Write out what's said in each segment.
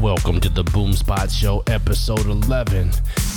Welcome to the Boomspot Show, episode 11.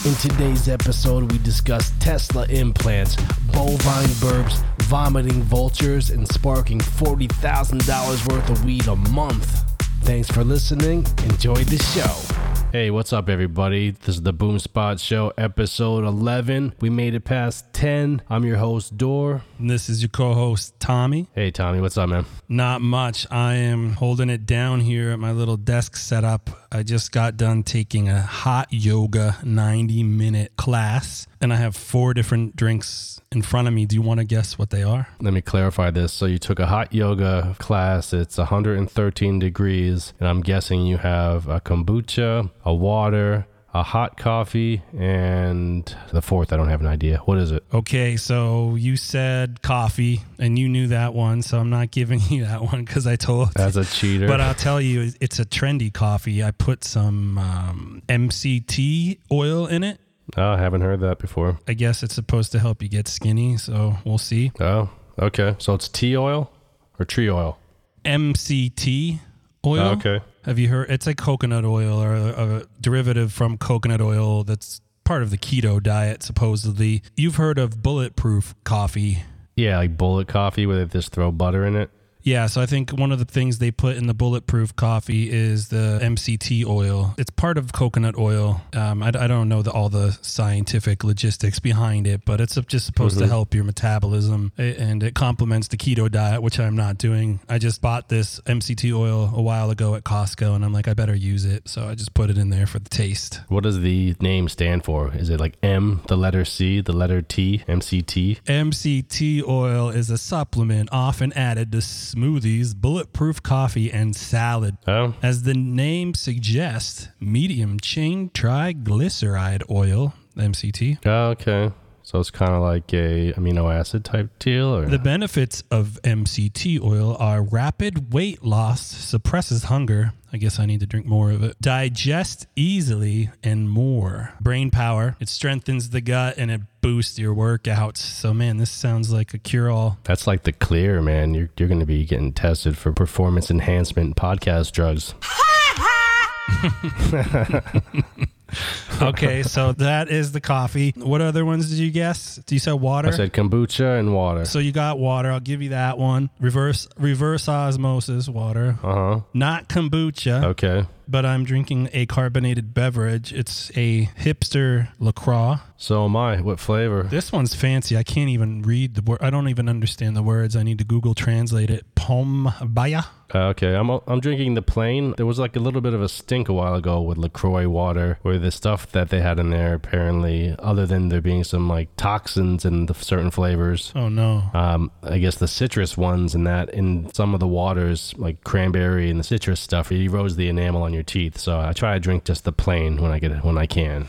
In today's episode, we discuss Tesla implants, bovine burps, vomiting vultures, and sparking $40,000 worth of weed a month. Thanks for listening. Enjoy the show. Hey, what's up, everybody? This is the Boomspot Show, episode 11. We made it past 10. I'm your host, Dor. And this is your co-host Tommy. Hey, Tommy, what's up, man? Not much. I am holding it down here at my little desk setup. I just got done taking a hot yoga 90 minute class, and I have four different drinks in front of me. Do you want to guess what they are? Let me clarify this. So, you took a hot yoga class, it's 113 degrees, and I'm guessing you have a kombucha, a water, a hot coffee, and the fourth, I don't have an idea. What is it? Okay, so you said coffee, and you knew that one, so I'm not giving you that one because I told. As a cheater. But I'll tell you, it's a trendy coffee. I put some um, MCT oil in it. Oh, I haven't heard that before. I guess it's supposed to help you get skinny, so we'll see. Oh, okay. So it's tea oil or tree oil? MCT oil. Oh, okay. Have you heard? It's like coconut oil or a, a derivative from coconut oil that's part of the keto diet, supposedly. You've heard of bulletproof coffee. Yeah, like bullet coffee where they just throw butter in it. Yeah, so I think one of the things they put in the bulletproof coffee is the MCT oil. It's part of coconut oil. Um, I, I don't know the, all the scientific logistics behind it, but it's just supposed to help your metabolism and it complements the keto diet, which I'm not doing. I just bought this MCT oil a while ago at Costco and I'm like, I better use it. So I just put it in there for the taste. What does the name stand for? Is it like M, the letter C, the letter T, MCT? MCT oil is a supplement often added to smoothies, bulletproof coffee, and salad. Oh, As the name suggests, medium chain triglyceride oil, MCT. oh okay. So it's kind of like a amino acid type deal, or The benefits of MCT oil are rapid weight loss, suppresses hunger. I guess I need to drink more of it. Digest easily and more. Brain power. It strengthens the gut and it boosts your workouts. So man, this sounds like a cure-all. that's like the clear, man. You're you're going to be getting tested for performance enhancement podcast drugs. Okay, so that is the coffee. What other ones did you guess? Do you say water? I said kombucha and water. So you got water. I'll give you that one. Reverse reverse osmosis water. Uh huh. Not kombucha, Okay. But I'm drinking a carbonated beverage. It's a hipster LaCroix. So am I. What flavor? This one's fancy. I can't even read the word. I don't even understand the words. I need to Google translate it. Pomme Bayá. Uh, okay, I'm I'm drinking the plain. There was like a little bit of a stink a while ago with Lacroix water, where the stuff that they had in there apparently, other than there being some like toxins in the certain flavors, Oh no. um, I guess the citrus ones and that in some of the waters, like cranberry and the citrus stuff, it erodes the enamel on your teeth. So I try to drink just the plain when I get it when I can.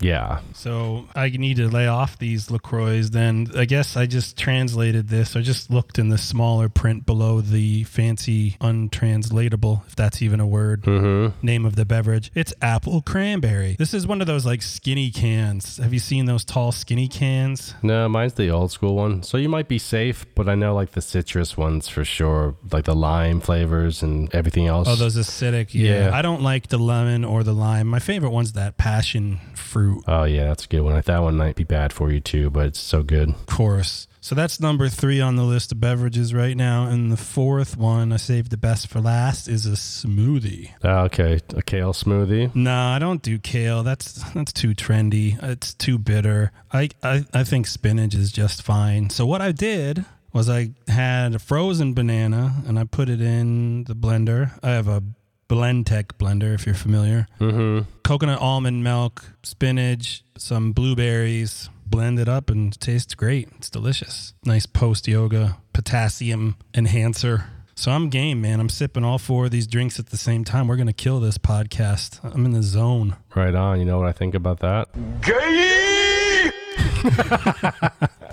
Yeah. So I need to lay off these LaCroix. Then I guess I just translated this. I just looked in the smaller print below the fancy untranslatable, if that's even a word, Mm-hmm. name of the beverage. It's apple cranberry. This is one of those like skinny cans. Have you seen those tall skinny cans? No, mine's the old school one. So you might be safe, but I know like the citrus ones for sure, like the lime flavors and everything else. Oh, those acidic. Yeah. Yeah. I don't like the lemon or the lime. My favorite one's that passion fruit, Oh yeah, that's a good one. That one might be bad for you too, but it's so good. of course. So that's number three on the list of beverages right now. And the fourth one, I saved the best for last, is a smoothie. Ah, okay, a kale smoothie. No, I don't do kale. That's that's too trendy. It's too bitter. I, I I think spinach is just fine. So what I did was I had a frozen banana and I put it in the blender. I have a Blendtec blender if you're familiar. Mm-hmm. Coconut almond milk, spinach, some blueberries. Blend it up and it tastes great. It's delicious. Nice post yoga potassium enhancer. So I'm game, man. I'm sipping all four of these drinks at the same time. We're gonna kill this podcast. I'm in the zone. Right on. You know what I think about that?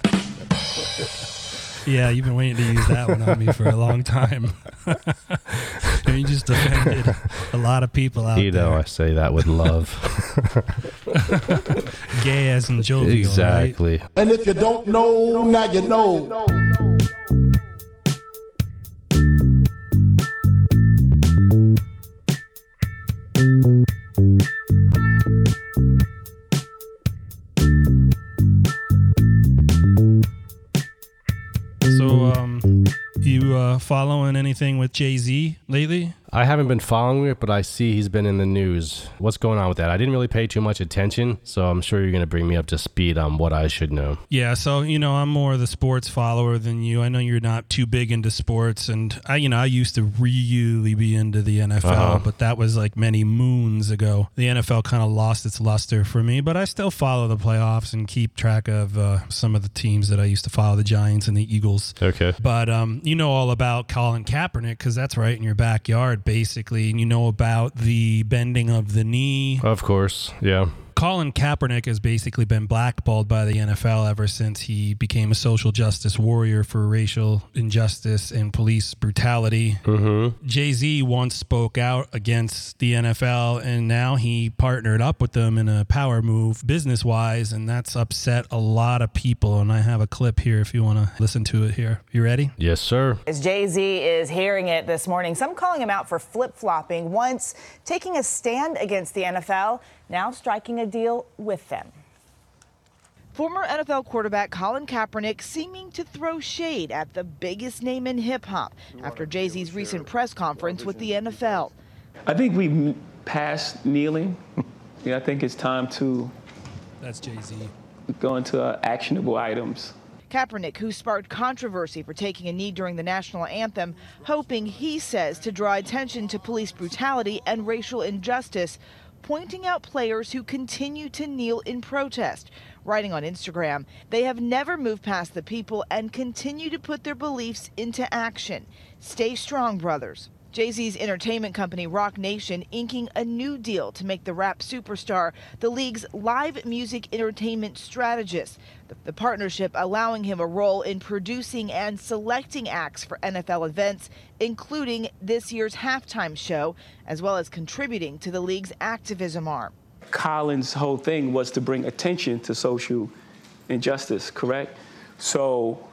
Yeah, you've been waiting to use that one on me for a long time. you just offended a lot of people out there. You know, I say that with love. Gay as in jovial, right? exactly. And if you don't know, now you know. Following anything with Jay Z lately? I haven't been following it, but I see he's been in the news. What's going on with that? I didn't really pay too much attention, so I'm sure you're going to bring me up to speed on what I should know. Yeah, so you know, I'm more of the sports follower than you. I know you're not too big into sports, and I, you know, I used to really be into the NFL, Uh-huh. but that was like many moons ago. The NFL kind of lost its luster for me, but I still follow the playoffs and keep track of uh, some of the teams that I used to follow, the Giants and the Eagles. Okay. But um, you know all about Colin Kaepernick because that's right in your backyard, basically. And you know about the bending of the knee. Of course. Yeah. Colin Kaepernick has basically been blackballed by the NFL ever since he became a social justice warrior for racial injustice and police brutality. Mm-hmm. Jay Z once spoke out against the NFL, and now he partnered up with them in a power move business wise, and that's upset a lot of people. And I have a clip here if you want to listen to it here. You ready? Yes, sir. As Jay Z is hearing it this morning, some calling him out for flip flopping, once taking a stand against the NFL, now striking a deal with them. Former NFL quarterback Colin Kaepernick seeming to throw shade at the biggest name in hip hop after Jay Z's recent press conference with the NFL. I think we've passed kneeling. yeah, I think it's time to That's Jay Z. go into uh, actionable items. Kaepernick, who sparked controversy for taking a knee during the national anthem, hoping, he says, to draw attention to police brutality and racial injustice, pointing out players who continue to kneel in protest. Writing on Instagram, they have never moved past the people and continue to put their beliefs into action. Stay strong, brothers. Jay Z's entertainment company, Roc Nation, inking a new deal to make the rap superstar the league's live music entertainment strategist. The, the partnership allowing him a role in producing and selecting acts for NFL events, including this year's halftime show, as well as contributing to the league's activism arm. Colin's whole thing was to bring attention to social injustice, correct? So,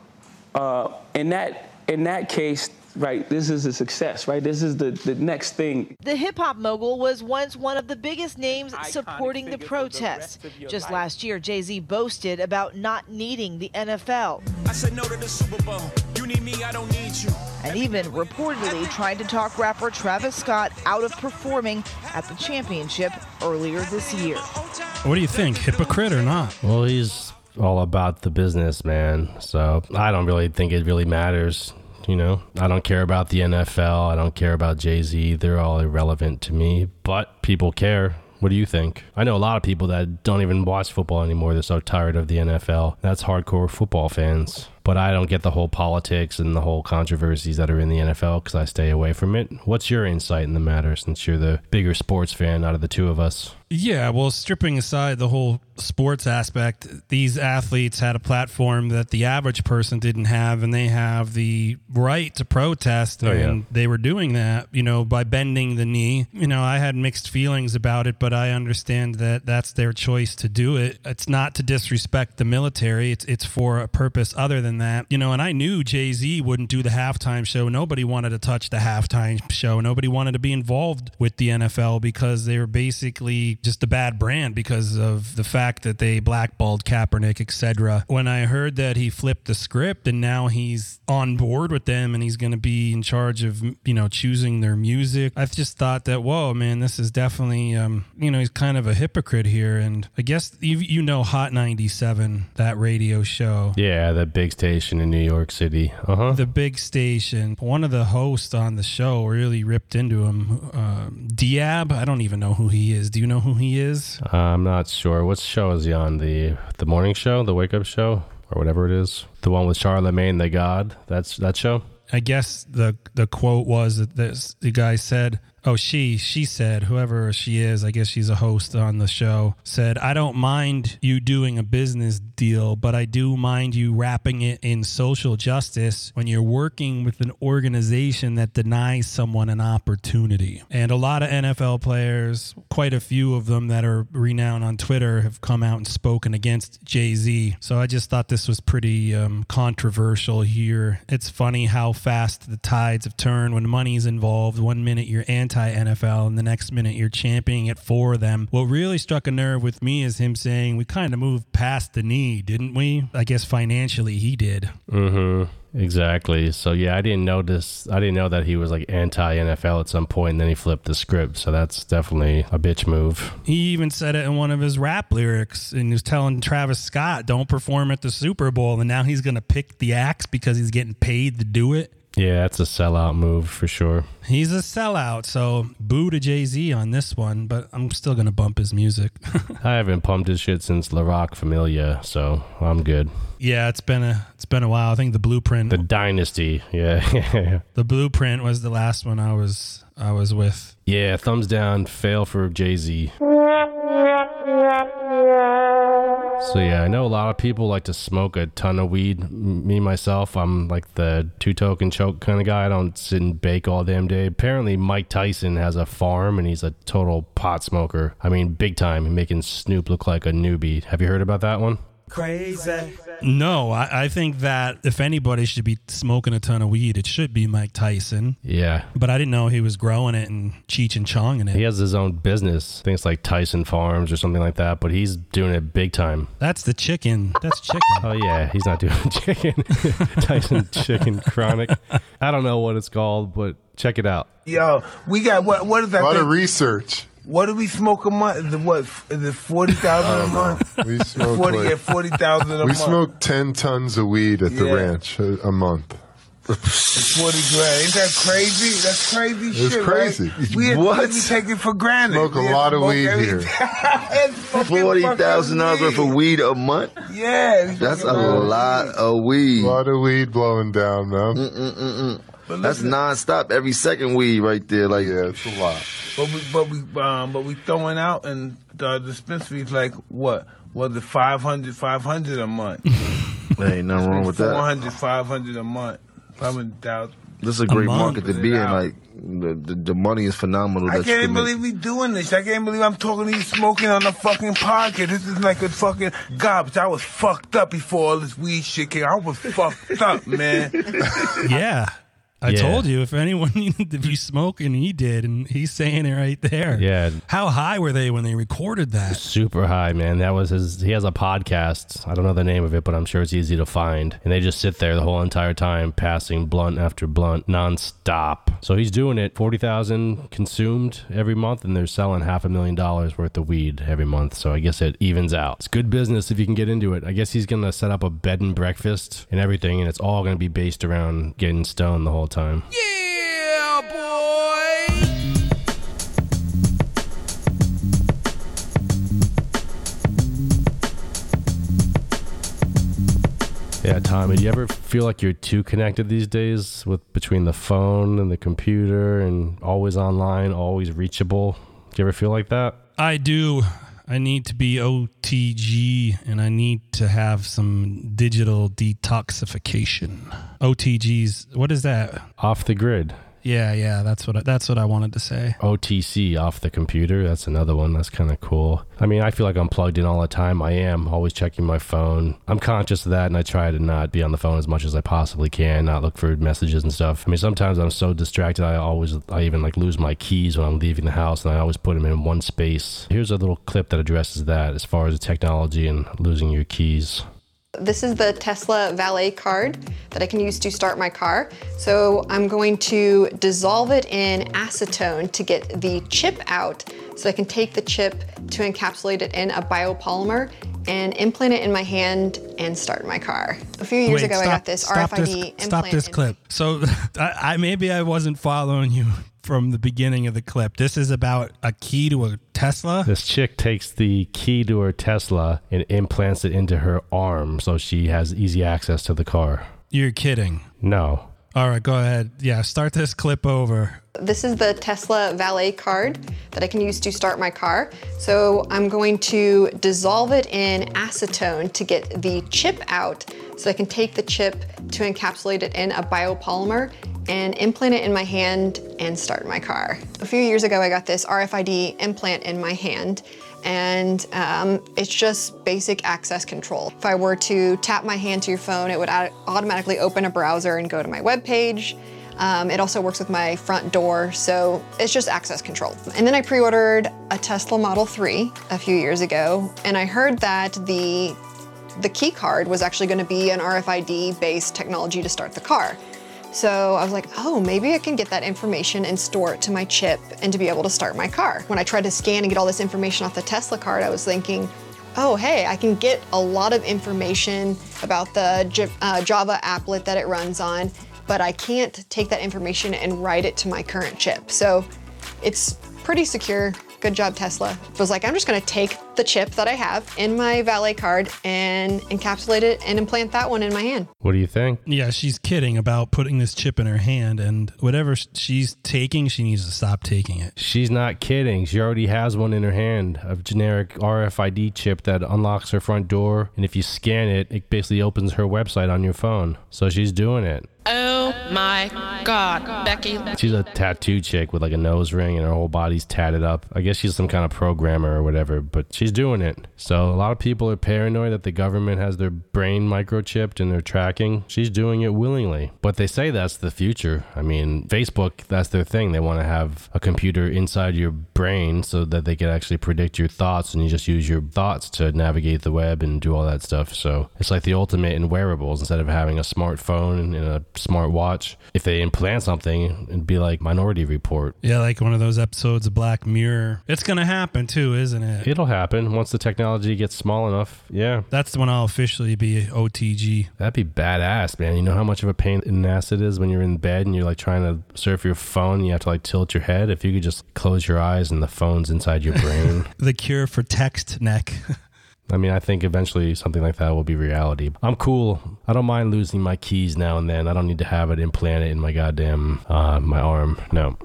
uh, in that in that case, right, this is a success, right? This is the, the next thing. The hip hop mogul was once one of the biggest names Iconic supporting the figure for the protests. rest of your Just life. last year, Jay Z boasted about not needing the NFL. I said no to the Super Bowl. You need me, I don't need you. and even reportedly tried to talk rapper Travis Scott out of performing at the championship earlier this year. What do you think? Hypocrite or not? Well, he's all about the business, man. So I don't really think it really matters. You know, I don't care about the NFL. I don't care about Jay Z. They're all irrelevant to me, but people care. What do you think? I know a lot of people that don't even watch football anymore. They're so tired of the NFL. That's hardcore football fans. But I don't get the whole politics and the whole controversies that are in the NFL because I stay away from it. What's your insight in the matter since you're the bigger sports fan out of the two of us? Yeah, well, stripping aside the whole sports aspect, these athletes had a platform that the average person didn't have, and they have the right to protest. Oh, and yeah. they were doing that, you know, by bending the knee. You know, I had mixed feelings about it, but I understand that that's their choice to do it. It's not to disrespect the military, it's, it's for a purpose other than that. You know, and I knew Jay Z wouldn't do the halftime show. Nobody wanted to touch the halftime show, nobody wanted to be involved with the NFL because they were basically just a bad brand because of the fact that they blackballed Kaepernick, etc. When I heard that he flipped the script and now he's on board with them and he's going to be in charge of you know choosing their music, I just thought that whoa, man, this is definitely um, you know he's kind of a hypocrite here. And I guess you you know Hot 97, that radio show. Yeah, that big in New York City. Uh huh. The big station. One of the hosts on the show really ripped into him. Um, Diab. I don't even know who he is. Do you know who he is? I'm not sure. What show is he on? The the morning show, the wake up show, or whatever it is. The one with Charlemagne the God. That's that show. I guess the the quote was that this, the guy said, "Oh, she she said, whoever she is, I guess she's a host on the show, said, I don't mind you doing a business deal, but I do mind you wrapping it in social justice when you're working with an organization that denies someone an opportunity." And a lot of NFL players, quite a few of them that are renowned on Twitter, have come out and spoken against Jay Z. So I just thought this was pretty um, controversial here. It's funny how fast the tides have turned when money's involved. One minute you're anti NFL, and the next minute you're championing it for them. What really struck a nerve with me is him saying, We kind of moved past the knee, didn't we? I guess financially he did. Mm-hmm. Exactly. So yeah, I didn't notice. I didn't know that he was like anti NFL at some point, and then he flipped the script. So that's definitely a bitch move. He even said it in one of his rap lyrics, and he was telling Travis Scott, "Don't perform at the Super Bowl," and now he's gonna pick the axe because he's getting paid to do it. Yeah, that's a sellout move for sure. He's a sellout, so boo to Jay Z on this one, but I'm still gonna bump his music. I haven't pumped his shit since La Rock Familia, so I'm good. yeah, it's been a it's been a while. I think the Blueprint, The the, Dynasty, yeah, the Blueprint was the last one I was I was with. yeah. Thumbs down, fail for Jay Z. So yeah, I know a lot of people like to smoke a ton of weed. Me myself, I'm like the two token choke kind of guy. I don't sit and bake all damn day. Apparently, Mike Tyson has a farm and he's a total pot smoker. I mean, big time, making Snoop look like a newbie. Have you heard about that one? No, I, I think that if anybody should be smoking a ton of weed, it should be Mike Tyson. Yeah. But I didn't know he was growing it and Cheech and Chonging it. He has his own business. I think it's like Tyson Farms or something like that, but he's doing it big time. That's the chicken. That's chicken. Oh yeah, he's not doing chicken. Tyson Chicken Chronic. I don't know what it's called, but check it out. Yo, we got what? What is A that? lot of research. What do we smoke a month? Is it what? Is it forty thousand a month? We smoke Forty, like- yeah, forty thousand a we month. smoke 10 tons of weed at the Yeah. ranch a, a month. Forty grand. Ain't that crazy? That's crazy It's shit. crazy. Right? We, What? we take it for granted. Smoke a We lot of weed every- here. Fucking Forty thousand dollars worth of weed a month. Yeah, That's a smoking lot of weed. A lot of weed blowing down, man. But That's listen, nonstop. Every second weed right there. Like Yeah, it's a lot. But we, but we, um, but we throwing out and the dispensaries like what? Was it 500, 500 a month? there ain't nothing wrong with that. 400, 500 a month. 500,000. This is a great month. market to be in. Like the, the the money is phenomenal. I That can't can believe we doing this. I can't believe I'm talking to you smoking on the fucking podcast. This is like a fucking garbage. I was fucked up before all this weed shit came. I was fucked up, man. yeah. I Yeah. told you if anyone needed to be smoking, he did, and he's saying it right there. Yeah. How high were they when they recorded that? Super high, man. That was his. He has a podcast. I don't know the name of it, but I'm sure it's easy to find. And they just sit there the whole entire time, passing blunt after blunt, nonstop. So he's doing it. Forty thousand consumed every month, and they're selling half a million dollars worth of weed every month. So I guess it evens out. It's good business if you can get into it. I guess he's gonna set up a bed and breakfast and everything, and it's all gonna be based around getting stoned the whole time. Yeah, boy. Yeah, Tommy, do you ever feel like you're too connected these days with between the phone and the computer and always online, always reachable? Do you ever feel like that? I do. I need to be OTG and I need to have some digital detoxification. OTGs, what is that? Off the grid. Yeah, yeah, that's what I, that's what I wanted to say. OTC off the computer. That's another one. That's kind of cool. I mean, I feel like I'm plugged in all the time. I am always checking my phone. I'm conscious of that, and I try to not be on the phone as much as I possibly can, not look for messages and stuff. I mean, sometimes I'm so distracted, I always, I even like lose my keys when I'm leaving the house, and I always put them in one space. Here's a little clip that addresses that as far as technology and losing your keys. This is the Tesla Valet card that I can use to start my car. So I'm going to dissolve it in acetone to get the chip out so I can take the chip to encapsulate it in a biopolymer and implant it in my hand and start my car. A few years Wait, ago, I got this stop RFID this, implant. Stop this clip. So, I, I maybe I wasn't following you from the beginning of the clip. This is about a key to a Tesla. This chick takes the key to her Tesla and implants it into her arm so she has easy access to the car. You're kidding. No. All right, go ahead. Yeah, start this clip over. This is the Tesla Valet card that I can use to start my car. So I'm going to dissolve it in acetone to get the chip out so I can take the chip to encapsulate it in a biopolymer and implant it in my hand and start my car. A few years ago, I got this RFID implant in my hand and um, it's just basic access control. If I were to tap my hand to your phone, it would au- automatically open a browser and go to my web page. Um, it also works with my front door, so it's just access control. And then I pre-ordered a Tesla Model 3 a few years ago, and I heard that the the key card was actually going to be an RFID based technology to start the car. So I was like, oh, maybe I can get that information and store it to my chip and to be able to start my car. When I tried to scan and get all this information off the Tesla card, I was thinking, oh, hey, I can get a lot of information about the uh, Java applet that it runs on, but I can't take that information and write it to my current chip. So it's pretty secure. Good job, Tesla. I was like, I'm just gonna take the chip that I have in my valet card and encapsulate it and implant that one in my hand. What do you think? Yeah, she's kidding about putting this chip in her hand, and whatever she's taking, she needs to stop taking it. She's not kidding. She already has one in her hand, a generic RFID chip that unlocks her front door. And if you scan it, it basically opens her website on your phone. So she's doing it. Oh my God, Becky. She's a tattoo chick with like a nose ring and her whole body's tatted up. I guess she's some kind of programmer or whatever, but she's doing it. So a lot of people are paranoid that the government has their brain microchipped and they're tracking. She's doing it willingly. But they say that's the future. I mean, Facebook, that's their thing. They want to have a computer inside your brain so that they can actually predict your thoughts and you just use your thoughts to navigate the web and do all that stuff. So it's like the ultimate in wearables instead of having a smartphone and a smart watch. If they implant something, it'd be like Minority Report. Yeah, like one of those episodes of Black Mirror. It's gonna happen too, isn't it? It'll happen once the technology gets small enough. Yeah. That's when I'll officially be OTG. That'd be badass, man. You know how much of a pain in the ass it is when you're in bed and you're like trying to surf your phone. And you have to like tilt your head. If you could just close your eyes and the phone's inside your brain. The cure for text neck. I mean, I think eventually something like that will be reality. I'm cool. I don't mind losing my keys now and then. I don't need to have it implanted in my goddamn uh, my arm. No.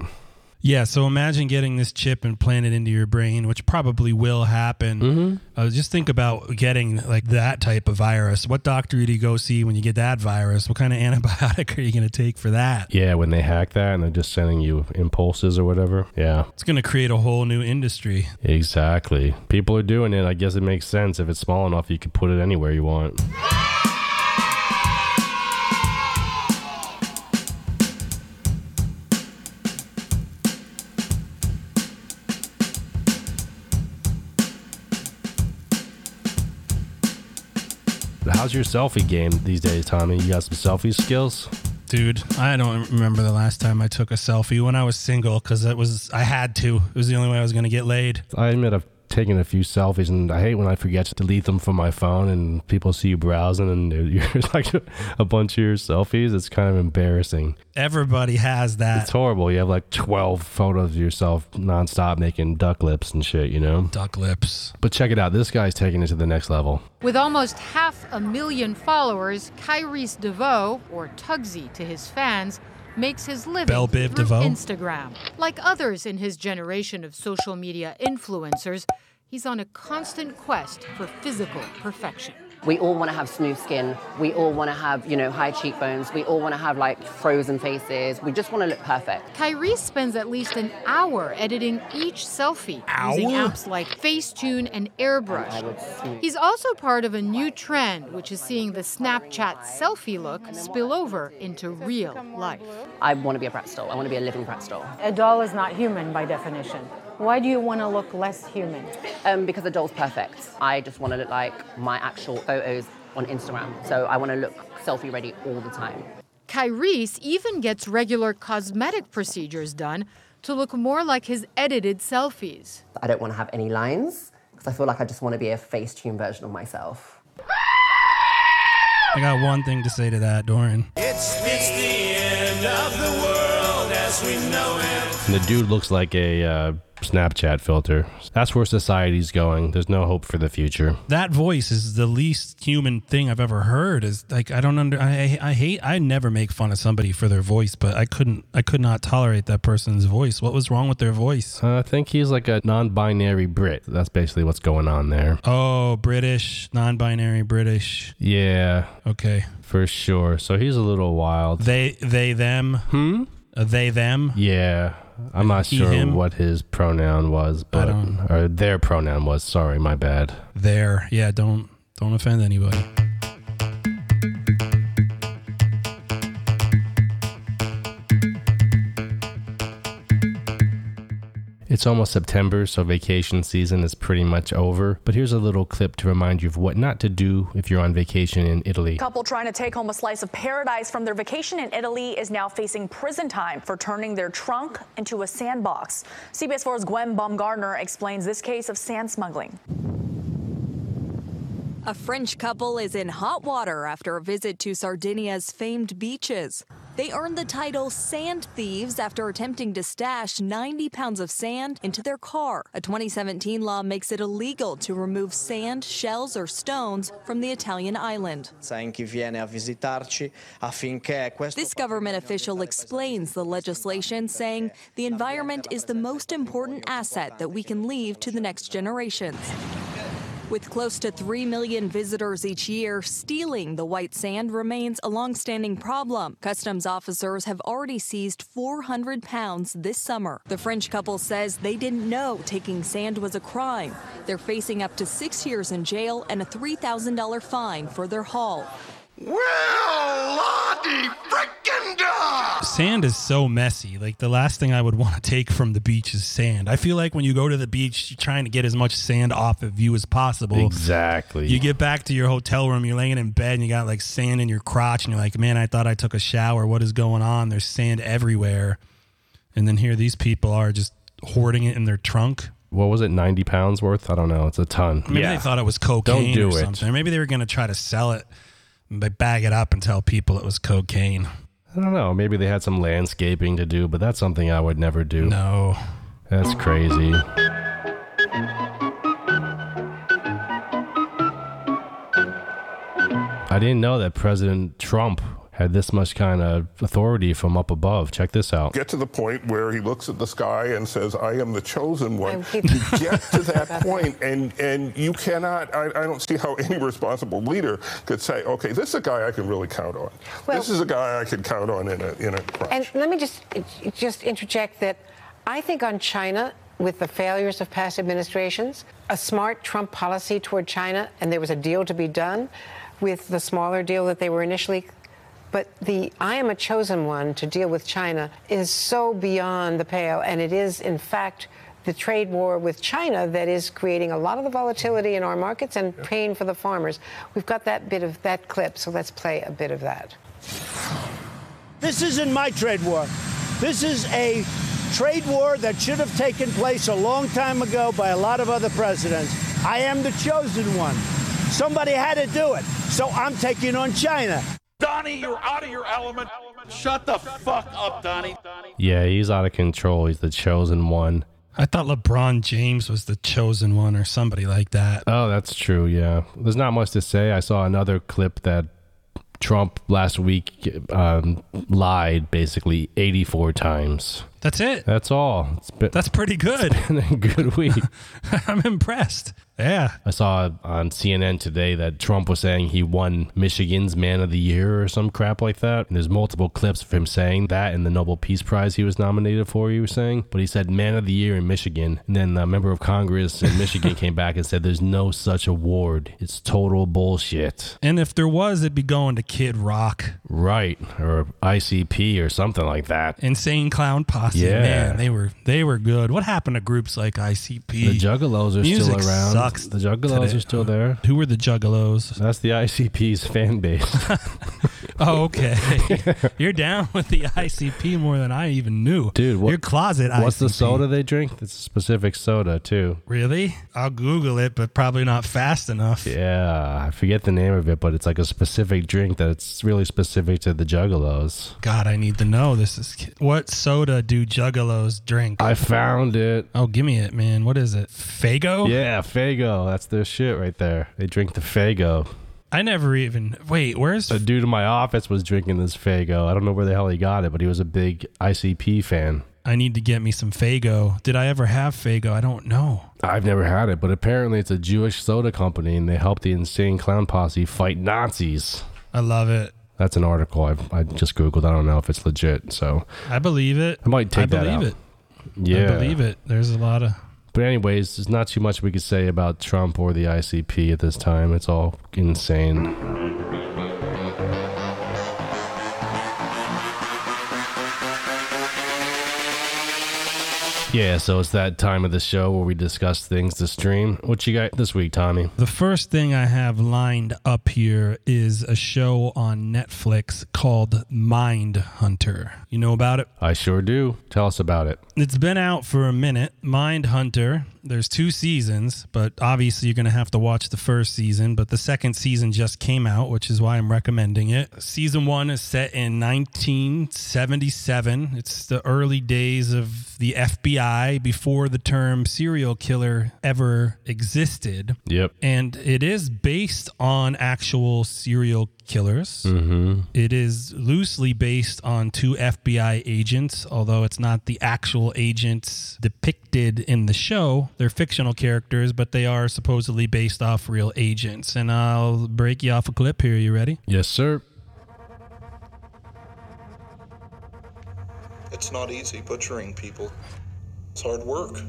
Yeah, so imagine getting this chip implanted into your brain, which probably will happen. Mm-hmm. Uh, just think about getting like that type of virus. What doctor do you go see when you get that virus? What kind of antibiotic are you going to take for that? Yeah, when they hack that and they're just sending you impulses or whatever. Yeah. It's going to create a whole new industry. Exactly. People are doing it. I guess it makes sense. If it's small enough, you can put it anywhere you want. How's your selfie game these days, Tommy? You got some selfie skills? Dude, I don't remember the last time I took a selfie when I was single because it was I had to. It was the only way I was going to get laid. I admit I've taken a few selfies, and I hate when I forget to delete them from my phone, and people see you browsing, and you're like a bunch of your selfies. It's kind of embarrassing. Everybody has that. It's horrible. You have like 12 photos of yourself nonstop making duck lips and shit, you know? Duck lips. But check it out. This guy's taking it to the next level. With almost half a million followers, Kyrese DeVoe, or Tugsy to his fans, makes his living Belle Biv through DeVoe? Instagram. Like others in his generation of social media influencers, he's on a constant quest for physical perfection. We all want to have smooth skin. We all want to have, you know, high cheekbones. We all want to have like frozen faces. We just want to look perfect. Kyrese spends at least an hour editing each selfie using apps like Facetune and Airbrush. He's also part of a new trend, which is seeing the Snapchat selfie look spill over into real life. I want to be a Bratz doll. I want to be a living Bratz doll. A doll is not human by definition. Why do you want to look less human? Um, because the doll's perfect. I just want to look like my actual photos on Instagram. So I want to look selfie ready all the time. Kyrese even gets regular cosmetic procedures done to look more like his edited selfies. I don't want to have any lines because I feel like I just want to be a Facetune version of myself. I got one thing to say to that, Doran. It's, it's the end of the world as we know it. And the dude looks like a uh, Snapchat filter. That's where society's going. There's no hope for the future. That voice is the least human thing I've ever heard. Is like I don't under I I hate I never make fun of somebody for their voice, but I couldn't I could not tolerate that person's voice. What was wrong with their voice? Uh, I think he's like a non-binary Brit. That's basically what's going on there. Oh, British, non-binary British. Yeah. Okay. For sure. So he's a little wild. They they them. Hmm. they them. Yeah. I'm not He, sure him? what his pronoun was, but or their pronoun was. Sorry, my bad. There. Yeah. Don't don't offend anybody. It's almost September, so vacation season is pretty much over. But here's a little clip to remind you of what not to do if you're on vacation in Italy. couple trying to take home a slice of paradise from their vacation in Italy is now facing prison time for turning their trunk into a sandbox. CBS 4's Gwen Baumgartner explains this case of sand smuggling. A French couple is in hot water after a visit to Sardinia's famed beaches. They earned the title Sand Thieves after attempting to stash 90 pounds of sand into their car. A 2017 law makes it illegal to remove sand, shells, or stones from the Italian island. in chi viene a visitarci affinché questo This government official explains the legislation, saying the environment is the most important asset that we can leave to the next generations. With close to 3 million visitors each year, stealing the white sand remains a long-standing problem. Customs officers have already seized 400 pounds this summer. The French couple says they didn't know taking sand was a crime. They're facing up to six years in jail and a $3,000 fine for their haul. Sand is so messy. Like the last thing I would want to take from the beach is sand. I feel like when you go to the beach, you're trying to get as much sand off of you as possible. Exactly. You get back to your hotel room, you're laying in bed, and you got like sand in your crotch, and you're like, man, I thought I took a shower. What is going on? There's sand everywhere. And then here these people are just hoarding it in their trunk. What was it, 90 pounds worth? I don't know. It's a ton. Maybe yeah. they thought it was cocaine Don't do or it. something. Or maybe they were going to try to sell it, but bag it up and tell people it was cocaine. I don't know. Maybe they had some landscaping to do, but that's something I would never do. No. That's crazy. I didn't know that President Trump had this much kind of authority from up above. Check this out. get to the point where he looks at the sky and says, I am the chosen one. you get to that point, and, and you cannot, I, I don't see how any responsible leader could say, okay, this is a guy I can really count on. Well- this is a guy I can count on in a, in a crowd. And let me just just interject that I think on China, with the failures of past administrations, a smart Trump policy toward China, and there was a deal to be done with the smaller deal that they were initially. But the I am a chosen one to deal with China is so beyond the pale, and it is, in fact, the trade war with China that is creating a lot of the volatility in our markets and pain for the farmers. We've got that bit of that clip, so let's play a bit of that. This isn't my trade war. This is a trade war that should have taken place a long time ago by a lot of other presidents. I am the chosen one. Somebody had to do it. So I'm taking on China. Donnie, you're out of your element. Shut the fuck up, Donnie. Yeah, he's out of control. He's the chosen one. I thought LeBron James was the chosen one or somebody like that. Oh, that's true. Yeah. There's not much to say. I saw another clip that Trump last week um, lied basically 84 times. That's it. That's all. It's been, That's pretty good. a good week. I'm impressed. Yeah. I saw on CNN today that Trump was saying he won Michigan's Man of the Year or some crap like that. And there's multiple clips of him saying that in the Nobel Peace Prize he was nominated for, he was saying. But he said Man of the Year in Michigan. And then a member of Congress in Michigan came back and said there's no such award. It's total bullshit. And if there was, it'd be going to Kid Rock. Right. Or ICP or something like that. Insane Clown Posse. Yeah. Man, they were they were good. What happened to groups like ICP? The Juggalos are Music still around. Sucks the Juggalos today. are still there. Who were the Juggalos? That's the ICP's fan base. Oh, okay. You're down with the ICP more than I even knew. Dude, what, Your closet What's the soda they drink? It's a specific soda, too. Really? I'll Google it, but probably not fast enough. Yeah, I forget the name of it, but it's like a specific drink that's really specific to the Juggalos. God, I need to know. This is what soda do Juggalos drink? I found it. Oh, give me it, man. What is it? Faygo? Yeah, Faygo. That's their shit right there. They drink the Faygo. I never even. Wait, where's A dude in my office was drinking this Faygo. I don't know where the hell he got it, but he was a big ICP fan. I need to get me some Faygo. Did I ever have Faygo? I don't know. I've never had it, but apparently it's a Jewish soda company and they help the insane clown posse fight Nazis. I love it. That's an article I've, I just Googled. I don't know if it's legit, so I believe it. I might take I that believe out. it. Yeah. I believe it. There's a lot of. But anyways, there's not too much we could say about Trump or the ICP at this time. It's all insane. Yeah, so it's that time of the show where we discuss things to stream. What you got this week, Tommy? The first thing I have lined up here is a show on Netflix called Mindhunter. You know about it? I sure do. Tell us about it. It's been out for a minute. Mindhunter. There's two seasons, but obviously you're going to have to watch the first season. But the second season just came out, which is why I'm recommending it. Season one is set in 1977. It's the early days of the FBI before the term serial killer ever existed. Yep. And it is based on actual serial killers. Mm-hmm. It is loosely based on two FBI agents, although it's not the actual agents depicted in the show. They're fictional characters, but they are supposedly based off real agents. And I'll break you off a clip here. You ready? Yes, sir. It's not easy butchering people. It's hard work.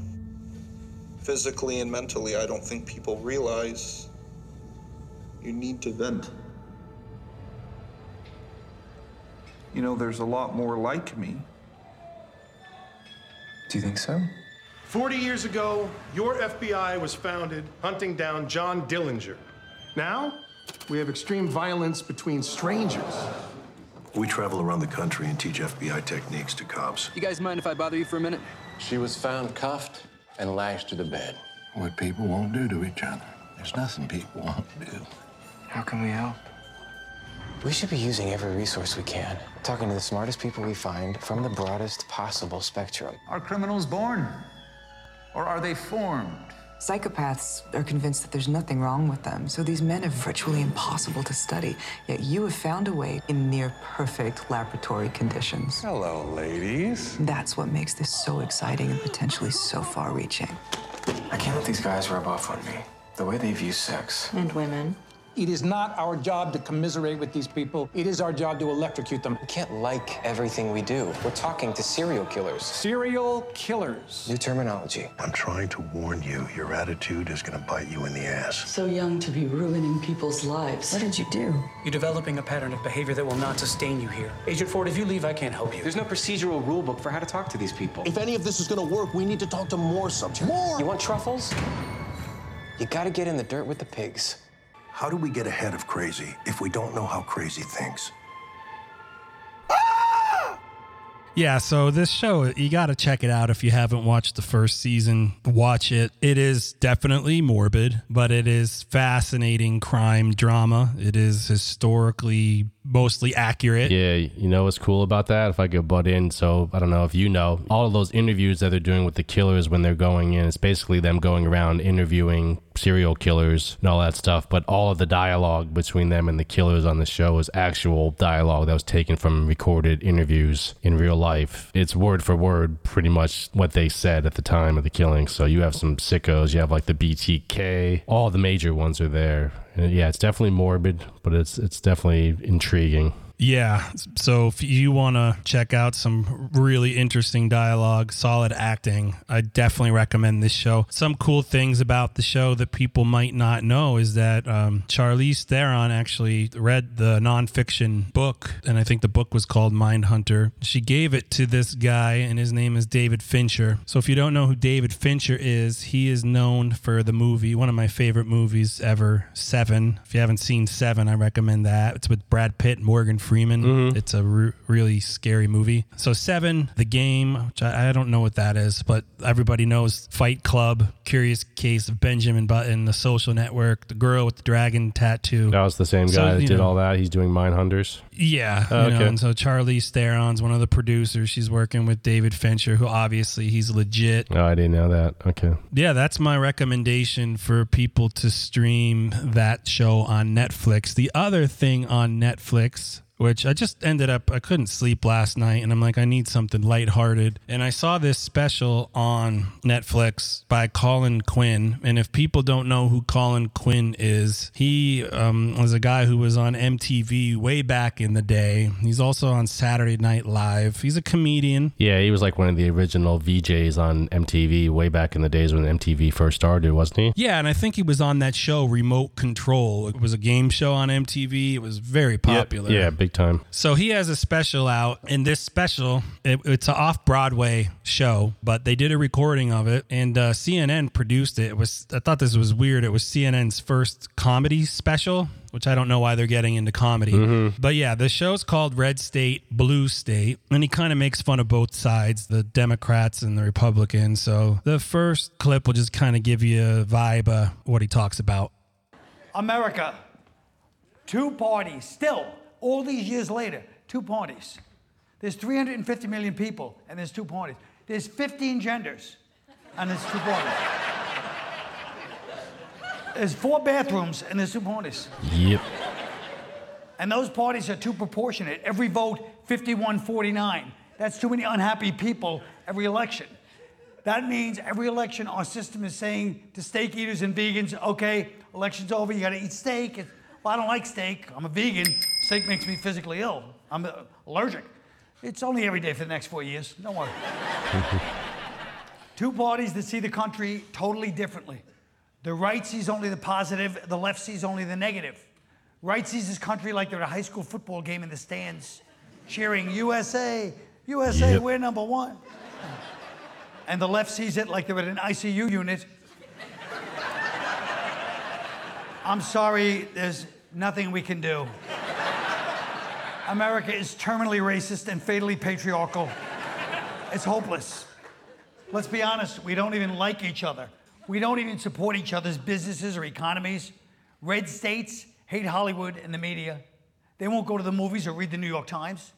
Physically and mentally, I don't think people realize you need to vent. You know, there's a lot more like me. Do you think so? 40 years ago, your FBI was founded hunting down John Dillinger. Now, we have extreme violence between strangers. We travel around the country and teach FBI techniques to cops. You guys mind if I bother you for a minute? She was found cuffed and lashed to the bed. What people won't do to each other. There's nothing people won't do. How can we help? We should be using every resource we can, talking to the smartest people we find from the broadest possible spectrum. Are criminals born? Or are they formed? Psychopaths are convinced that there's nothing wrong with them, so these men are virtually impossible to study. Yet you have found a way in near perfect laboratory conditions. Hello, ladies. That's what makes this so exciting and potentially so far reaching. I can't let these guys rub off on me. The way they view sex. And women. It is not our job to commiserate with these people. It is our job to electrocute them. We can't like everything we do. We're talking to serial killers. Serial killers. New terminology. I'm trying to warn you, your attitude is gonna bite you in the ass. So young to be ruining people's lives. What did you do? You're developing a pattern of behavior that will not sustain you here. Agent Ford, if you leave, I can't help you. There's no procedural rule book for how to talk to these people. If any of this is gonna work, we need to talk to more subjects. More! You want truffles? You gotta get in the dirt with the pigs. How do we get ahead of crazy if we don't know how crazy thinks? Yeah, so this show, you got to check it out if you haven't watched the first season. Watch it. It is definitely morbid, but it is fascinating crime drama. It is historically mostly accurate. Yeah, you know what's cool about that? If I could butt in, so I don't know if you know, all of those interviews that they're doing with the killers when they're going in, it's basically them going around interviewing serial killers and all that stuff. But all of the dialogue between them and the killers on the show is actual dialogue that was taken from recorded interviews in real life. It's word for word, pretty much what they said at the time of the killing. So you have some sickos, you have like the BTK, all the major ones are there. Yeah, it's definitely morbid, but it's it's definitely intriguing. Yeah. So if you want to check out some really interesting dialogue, solid acting, I definitely recommend this show. Some cool things about the show that people might not know is that um, Charlize Theron actually read the nonfiction book, and I think the book was called Mindhunter. She gave it to this guy, and his name is David Fincher. So if you don't know who David Fincher is, he is known for the movie, one of my favorite movies ever, Seven. If you haven't seen Seven, I recommend that. It's with Brad Pitt, Morgan Freeman. Mm-hmm. It's a re- really scary movie. So Seven, the game, which I, I don't know what that is, but everybody knows Fight Club, Curious Case of Benjamin Button, The Social Network, The Girl with the Dragon Tattoo. That was the same guy that did know- all that. He's doing Mindhunters. Yeah. Oh, you know, okay. and so Charlize Theron's one of the producers. She's working with David Fincher, who obviously he's legit. Oh, I didn't know that. Okay. Yeah, that's my recommendation for people to stream that show on Netflix. The other thing on Netflix, which I just ended up, I couldn't sleep last night, and I'm like, I need something lighthearted. And I saw this special on Netflix by Colin Quinn. And if people don't know who Colin Quinn is, he um, was a guy who was on MTV way back in the day. He's also on Saturday Night Live. He's a comedian. Yeah, he was like one of the original VJs on MTV way back in the days when MTV first started, wasn't he? Yeah, and I think he was on that show Remote Control. It was a game show on MTV. It was very popular. Yeah, big big time. So he has a special out, and this special, it, it's an off Broadway show, but they did a recording of it, and uh, CNN produced it. It was I thought this was weird. It was CNN's first comedy special, which I don't know why they're getting into comedy. Mm-hmm. But yeah, the show's called Red State, Blue State, and he kind of makes fun of both sides, the Democrats and the Republicans. So the first clip will just kind of give you a vibe of what he talks about. America, two parties, still, all these years later, two parties. There's 350 million people, and there's two parties. There's 15 genders, and there's two parties. There's four bathrooms, and there's two parties. Yep. And those parties are too proportionate. Every vote, 51 49. That's too many unhappy people every election. That means every election, our system is saying to steak eaters and vegans, okay, election's over, you gotta eat steak. Well, I don't like steak. I'm a vegan. Steak makes me physically ill. I'm allergic. It's only every day for the next four years. Don't worry. Two parties that see the country totally differently. The right sees only the positive, the left sees only the negative. Right sees this country like they're at a high school football game in the stands, cheering USA, USA, Yep. we're number one. And the left sees it like they're at an ICU unit. I'm sorry, there's nothing we can do. America is terminally racist and fatally patriarchal. It's hopeless. Let's be honest, we don't even like each other. We don't even support each other's businesses or economies. Red states hate Hollywood and the media. They won't go to the movies or read the New York Times.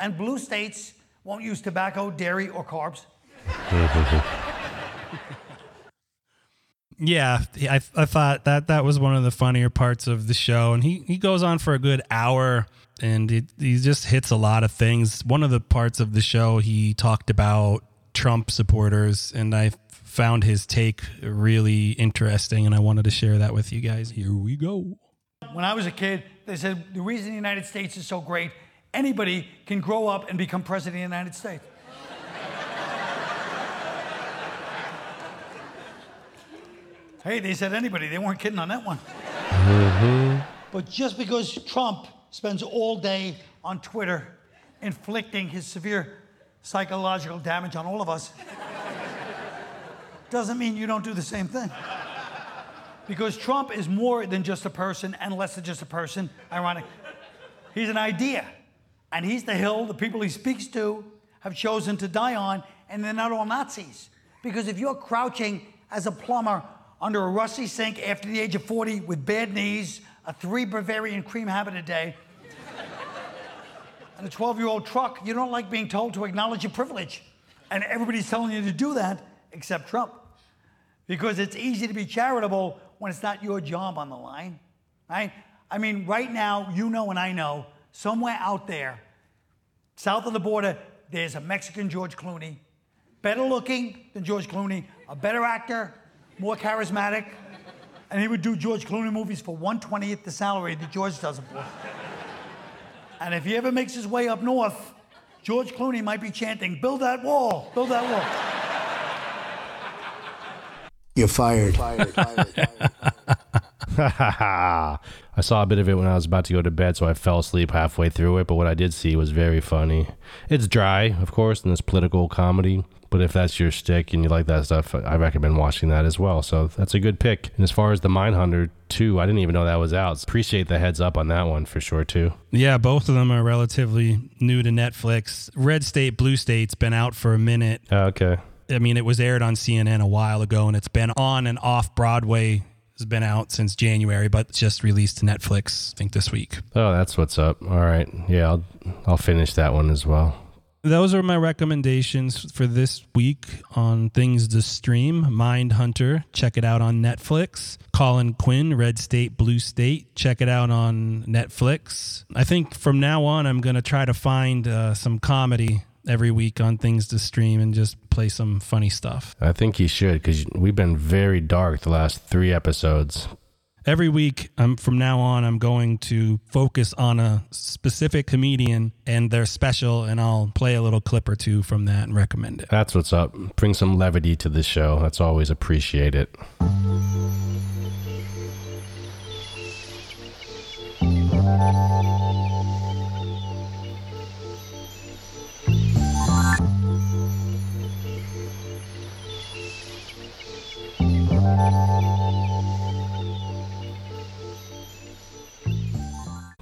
And blue states won't use tobacco, dairy, or carbs. Yeah, I, I thought that that was one of the funnier parts of the show, and he, he goes on for a good hour, and it, he just hits a lot of things. One of the parts of the show, he talked about Trump supporters, and I found his take really interesting, and I wanted to share that with you guys. Here we go. When I was a kid, they said the reason the United States is so great, anybody can grow up and become president of the United States. Hey, they said anybody. They weren't kidding on that one. Mm-hmm. But just because Trump spends all day on Twitter inflicting his severe psychological damage on all of us doesn't mean you don't do the same thing. Because Trump is more than just a person and less than just a person, ironic. He's an idea. And he's the hill the people he speaks to have chosen to die on, and they're not all Nazis. Because if you're crouching as a plumber under a rusty sink after the age of 40 with bad knees, a three Bavarian cream habit a day, and a 12 year old truck, you don't like being told to acknowledge your privilege. And everybody's telling you to do that except Trump. Because it's easy to be charitable when it's not your job on the line, right? I mean, right now, you know and I know, somewhere out there, south of the border, there's a Mexican George Clooney, better looking than George Clooney, a better actor, more charismatic, and he would do George Clooney movies for 120th the salary that George does them for. And if he ever makes his way up north, George Clooney might be chanting, build that wall, build that wall. You're fired. I saw a bit of it when I was about to go to bed, so I fell asleep halfway through it. But what I did see was very funny. It's dry, of course, and it's political comedy. But if that's your stick and you like that stuff, I recommend watching that as well. So that's a good pick. And as far as the Mindhunter 2, I didn't even know that was out. Appreciate the heads up on that one for sure, too. Yeah, both of them are relatively new to Netflix. Red State, Blue State's been out for a minute. Oh, okay. I mean, it was aired on CNN a while ago, and it's been on and off Broadway. Has been out since January, but just released to Netflix. I think this week. Oh, that's what's up. All right. Yeah, I'll, I'll finish that one as well. Those are my recommendations for this week on things to stream. Mindhunter, check it out on Netflix. Colin Quinn, Red State, Blue State, check it out on Netflix. I think from now on, I'm going to try to find uh, some comedy every week on things to stream and just play some funny stuff. I think you should because we've been very dark the last three episodes. Every week, I'm from now on, I'm going to focus on a specific comedian and their special, and I'll play a little clip or two from that and recommend it. That's what's up. Bring some levity to the show. That's always appreciated.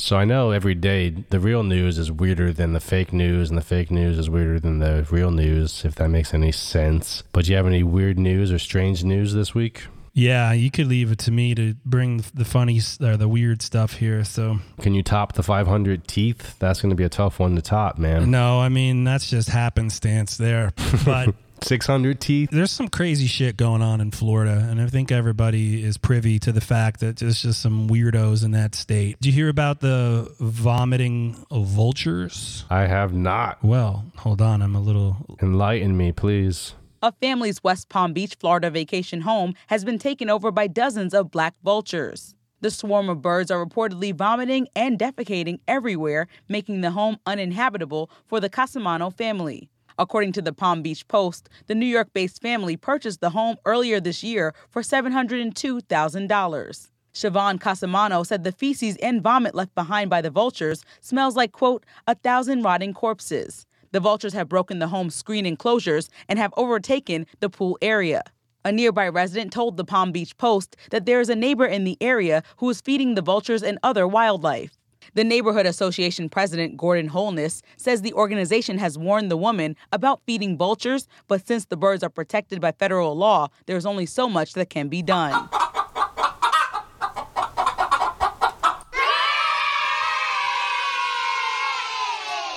So I know every day the real news is weirder than the fake news, and the fake news is weirder than the real news, if that makes any sense. But do you have any weird news or strange news this week? Yeah, you could leave it to me to bring the funny or the weird stuff here. So Can you top the 500 teeth? That's going to be a tough one to top, man. no, I mean that's just happenstance there. But 600 teeth. There's some crazy shit going on in Florida, and I think everybody is privy to the fact that there's just some weirdos in that state. Did you hear about the vomiting vultures? I have not. Well, hold on, I'm a little Enlighten me, please. A family's West Palm Beach, Florida vacation home has been taken over by dozens of black vultures. The swarm of birds are reportedly vomiting and defecating everywhere, making the home uninhabitable for the Casamano family. According to the Palm Beach Post, the New York based family purchased the home earlier this year for $702,000. Siobhan Casamano said the feces and vomit left behind by the vultures smells like, quote, a thousand rotting corpses. The vultures have broken the home's screen enclosures and have overtaken the pool area. A nearby resident told the Palm Beach Post that there is a neighbor in the area who is feeding the vultures and other wildlife. The Neighborhood Association president, Gordon Holness, says the organization has warned the woman about feeding vultures, but since the birds are protected by federal law, there's only so much that can be done.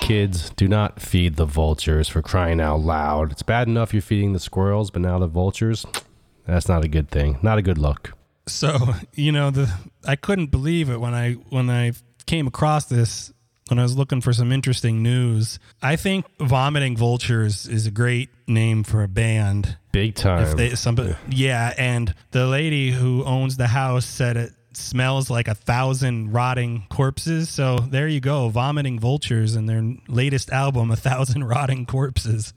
Kids, do not feed the vultures for crying out loud. It's bad enough you're feeding the squirrels, but now the vultures, that's not a good thing. Not a good look. So you know the I couldn't believe it when I when I came across this when I was looking for some interesting news. I think vomiting vultures is a great name for a band. Big time. If they somebody yeah, and the lady who owns the house said it smells like a thousand rotting corpses. So there you go, vomiting vultures and their latest album, A Thousand Rotting Corpses.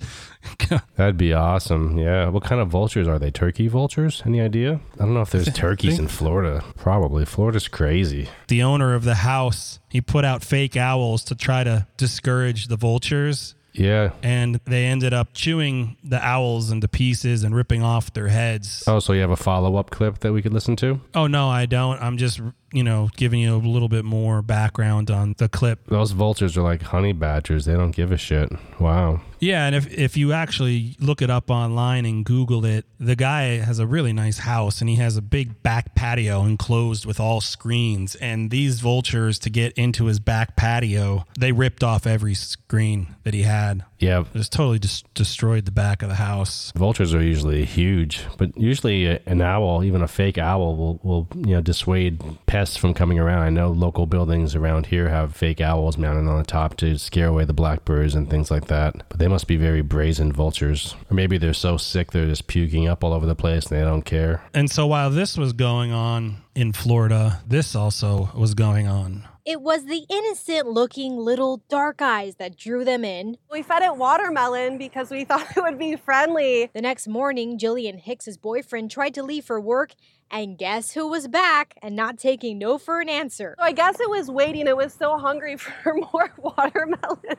That'd be awesome. Yeah. What kind of vultures are they? Turkey vultures? Any idea? I don't know if there's turkeys in Florida. Probably. Florida's crazy. the owner of the house he put out fake owls to try to discourage the vultures Yeah. and they ended up chewing the owls into pieces and ripping off their heads Oh, so you have a follow up clip that we could listen to? oh no i don't i'm just you know giving you a little bit more background on the clip Those vultures are like honey badgers. They don't give a shit. Wow. yeah and if, if you actually look it up online and google it the guy has a really nice house and he has a big back patio enclosed with all screens and these vultures to get into his back patio they ripped off every screen that he had Yeah. just totally just destroyed the back of the house Vultures are usually huge, but usually an owl, even a fake owl, will, will you know dissuade pests from coming around. I know local buildings around here have fake owls mounted on the top to scare away the blackbirds and things like that. But they must be very brazen vultures, or maybe they're so sick they're just puking up all over the place and they don't care. And so while this was going on in Florida, this also was going on. It was the innocent looking little dark eyes that drew them in. We fed it watermelon because we thought it would be friendly. The next morning, Jillian Hicks's boyfriend tried to leave for work, and guess who was back and not taking no for an answer? So I guess it was waiting. It was so hungry for more watermelon.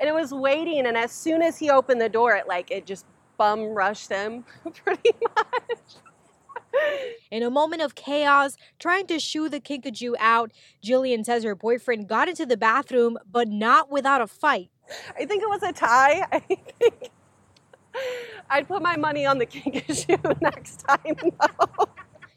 And it was waiting, and as soon as he opened the door, it like it just bum rushed him pretty much. In a moment of chaos, trying to shoo the kinkajou out, Jillian says her boyfriend got into the bathroom, but not without a fight. I think it was a tie. I think I'd put my money on the kinkajou next time. though.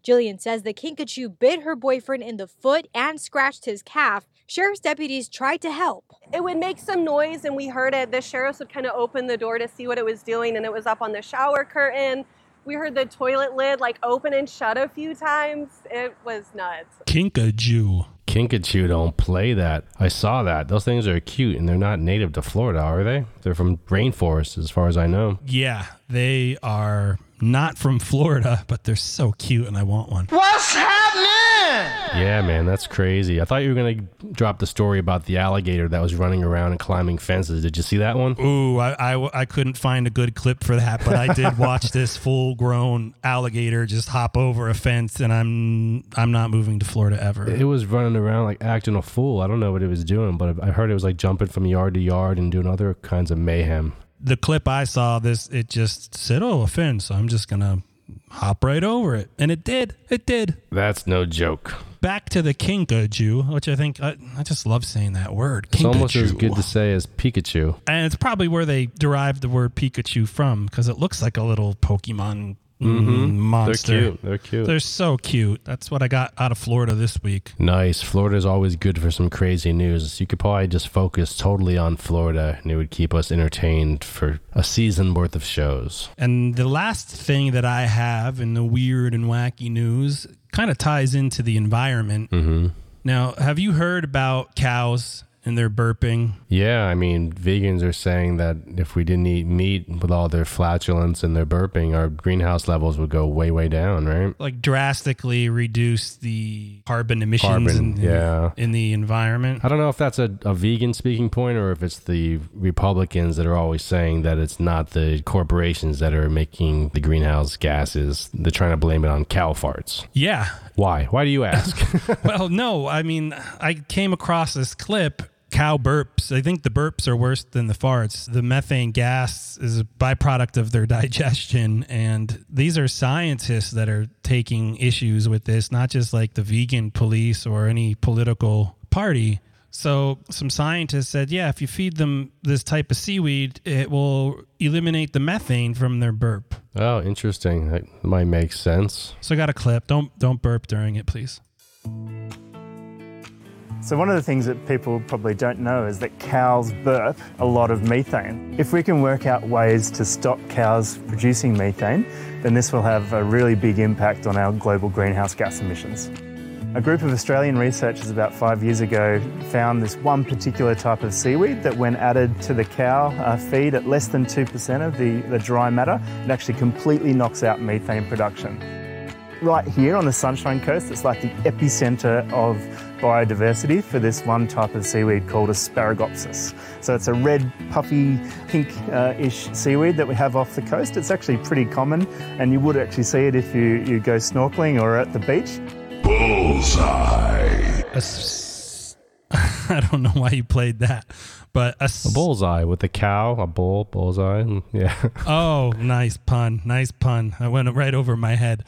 Jillian says the kinkajou bit her boyfriend in the foot and scratched his calf. Sheriff's deputies tried to help. It would make some noise, and we heard it. The sheriffs would kind of open the door to see what it was doing, and it was up on the shower curtain. We heard the toilet lid like open and shut a few times. It was nuts. Kinkajou. Kinkajou don't play that. I saw that. Those things are cute and they're not native to Florida, are they? They're from rainforests, as far as I know. Yeah, they are not from Florida, but they're so cute and I want one. What's happening? Yeah, man, that's crazy. I thought you were going to drop the story about the alligator that was running around and climbing fences. Did you see that one? Ooh, I, I, I couldn't find a good clip for that, but I did watch this full grown alligator just hop over a fence and I'm I'm not moving to Florida ever. It was running around like acting a fool. I don't know what it was doing, but I heard it was like jumping from yard to yard and doing other kinds of mayhem. The clip I saw this it just said, "Oh, a fence." I'm just going to hop right over it. And it did. It did. That's no joke. Back to the kinkajou, which I think I, I just love saying that word. It's almost as good to say as Pikachu. And it's probably where they derived the word Pikachu from because it looks like a little Pokemon Mhm. mm, monster. They're cute. They're cute. They're so cute. That's what I got out of Florida this week. Nice. Florida's always good for some crazy news. You could probably just focus totally on Florida and it would keep us entertained for a season worth of shows. And the last thing that I have in the weird and wacky news kind of ties into the environment. Mm-hmm. Now, have you heard about cows and they're burping? Yeah, I mean, vegans are saying that if we didn't eat meat with all their flatulence and their burping, our greenhouse levels would go way, way down, right? Like drastically reduce the carbon emissions Carbon, in, yeah. in the environment. I don't know if that's a, a vegan speaking point or if it's the Republicans that are always saying that it's not the corporations that are making the greenhouse gases. They're trying to blame it on cow farts. Yeah. Why? Why do you ask? well, no, I mean, I came across this clip. Cow burps. I think the burps are worse than the farts. The methane gas is a byproduct of their digestion. And these are scientists that are taking issues with this, not just like the vegan police or any political party. So, some scientists said, yeah, if you feed them this type of seaweed, it will eliminate the methane from their burp. oh, interesting. That might make sense. So, I got a clip. Don't don't burp during it, please. So, one of the things that people probably don't know is that cows burp a lot of methane. If we can work out ways to stop cows producing methane, then this will have a really big impact on our global greenhouse gas emissions. A group of Australian researchers about five years ago found this one particular type of seaweed that, when added to the cow uh, feed at less than 2% of the, the dry matter, it actually completely knocks out methane production right here on the Sunshine Coast, it's like the epicenter of biodiversity for this one type of seaweed called Asparagopsis. So it's a red, puffy, pink-ish seaweed that we have off the coast. It's actually pretty common, and you would actually see it if you, you go snorkeling or at the beach. Bullseye. I don't know why you played that, but a, A bullseye with a cow, a bull, bullseye. Yeah. oh, nice pun, nice pun. I went right over my head,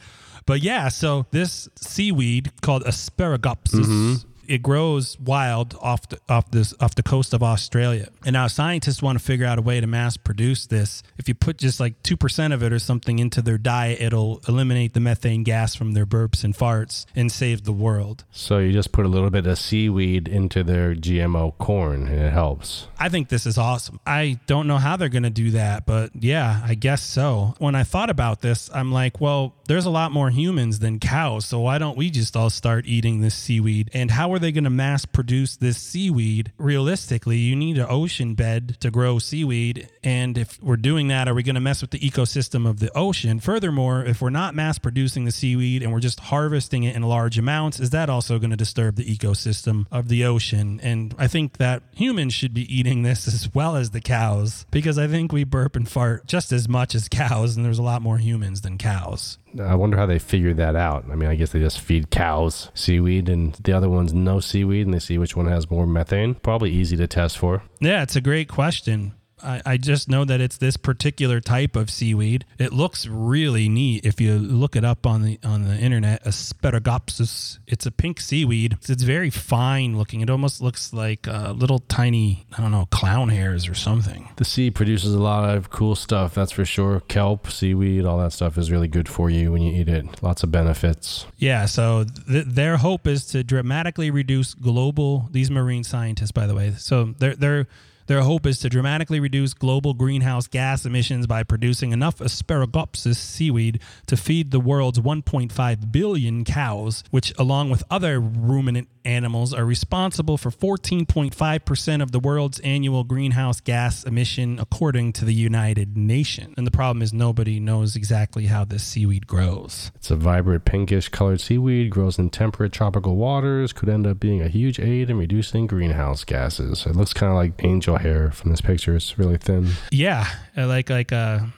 but yeah. So this seaweed called Asparagopsis. Mhm. It grows wild off the off this off the coast of Australia, and now scientists want to figure out a way to mass produce this. If you put just like two percent of it or something into their diet, it'll eliminate the methane gas from their burps and farts and save the world. So you just put a little bit of seaweed into their GMO corn and it helps. I think this is awesome. I don't know how they're going to do that, but yeah, I guess so. When I thought about this, I'm like, well, there's a lot more humans than cows, so why don't we just all start eating this seaweed? And how are they going to mass produce this seaweed? Realistically, you need an ocean bed to grow seaweed, and if we're doing that, are we going to mess with the ecosystem of the ocean? Furthermore, if we're not mass producing the seaweed and we're just harvesting it in large amounts, is that also going to disturb the ecosystem of the ocean? And I think that humans should be eating this as well as the cows because I think we burp and fart just as much as cows, and there's a lot more humans than cows. I wonder how they figured that out. I mean, I guess they just feed cows seaweed and the other one's no seaweed and they see which one has more methane. Probably easy to test for. Yeah, it's a great question. I, I just know that it's this particular type of seaweed. It looks really neat if you look it up on the on the internet. Asparagopsis. It's a pink seaweed. It's very fine looking. It almost looks like uh, little tiny I don't know clown hairs or something. The sea produces a lot of cool stuff, that's for sure. Kelp, seaweed, all that stuff is really good for you when you eat it. Lots of benefits. Yeah, so th- their hope is to dramatically reduce global these marine scientists by the way. So their their their hope is to dramatically reduce global greenhouse gas emissions by producing enough Asparagopsis seaweed to feed the world's 1.5 billion cows, which, along with other ruminant animals, are responsible for 14.5% of the world's annual greenhouse gas emission, according to the United Nations. And the problem is nobody knows exactly how this seaweed grows. It's a vibrant pinkish colored seaweed, grows in temperate tropical waters, could end up being a huge aid in reducing greenhouse gases. It looks kind of like angel hair from this picture. It's really thin. Yeah, uh, like like a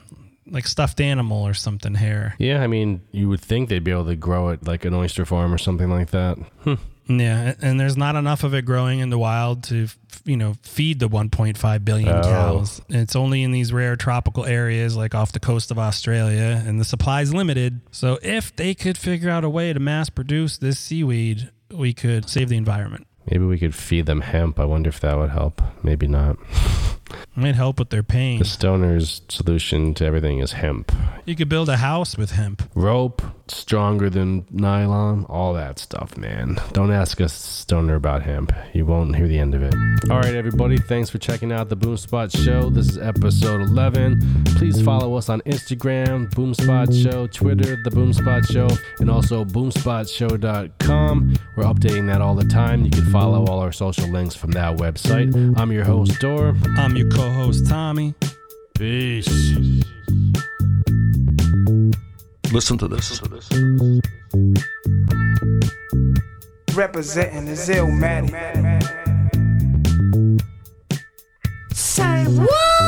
like stuffed animal or something hair. Yeah, I mean, you would think they'd be able to grow it like an oyster farm or something like that. Hmm. Yeah, and there's not enough of it growing in the wild to, you know, feed the 1.5 billion Oh. cows. It's only in these rare tropical areas like off the coast of Australia, and the supply's limited. So if they could figure out a way to mass produce this seaweed, we could save the environment. Maybe we could feed them hemp. I wonder if that would help. Maybe not. Might help with their pain. The stoner's solution to everything is hemp. You could build a house with hemp. Rope, stronger than nylon, all that stuff, man. Don't ask a stoner about hemp. You won't hear the end of it. All right, everybody, thanks for checking out the Boomspot Show. This is episode 11. Please follow us on Instagram, Boomspot Show, Twitter, The Boomspot Show, and also boomspotshow.com. We're updating that all the time. You can follow all our social links from that website. I'm your host, Dor. I'm your co host, Tommy. Peace. Listen to this. Representing the Zillmatic. Say what?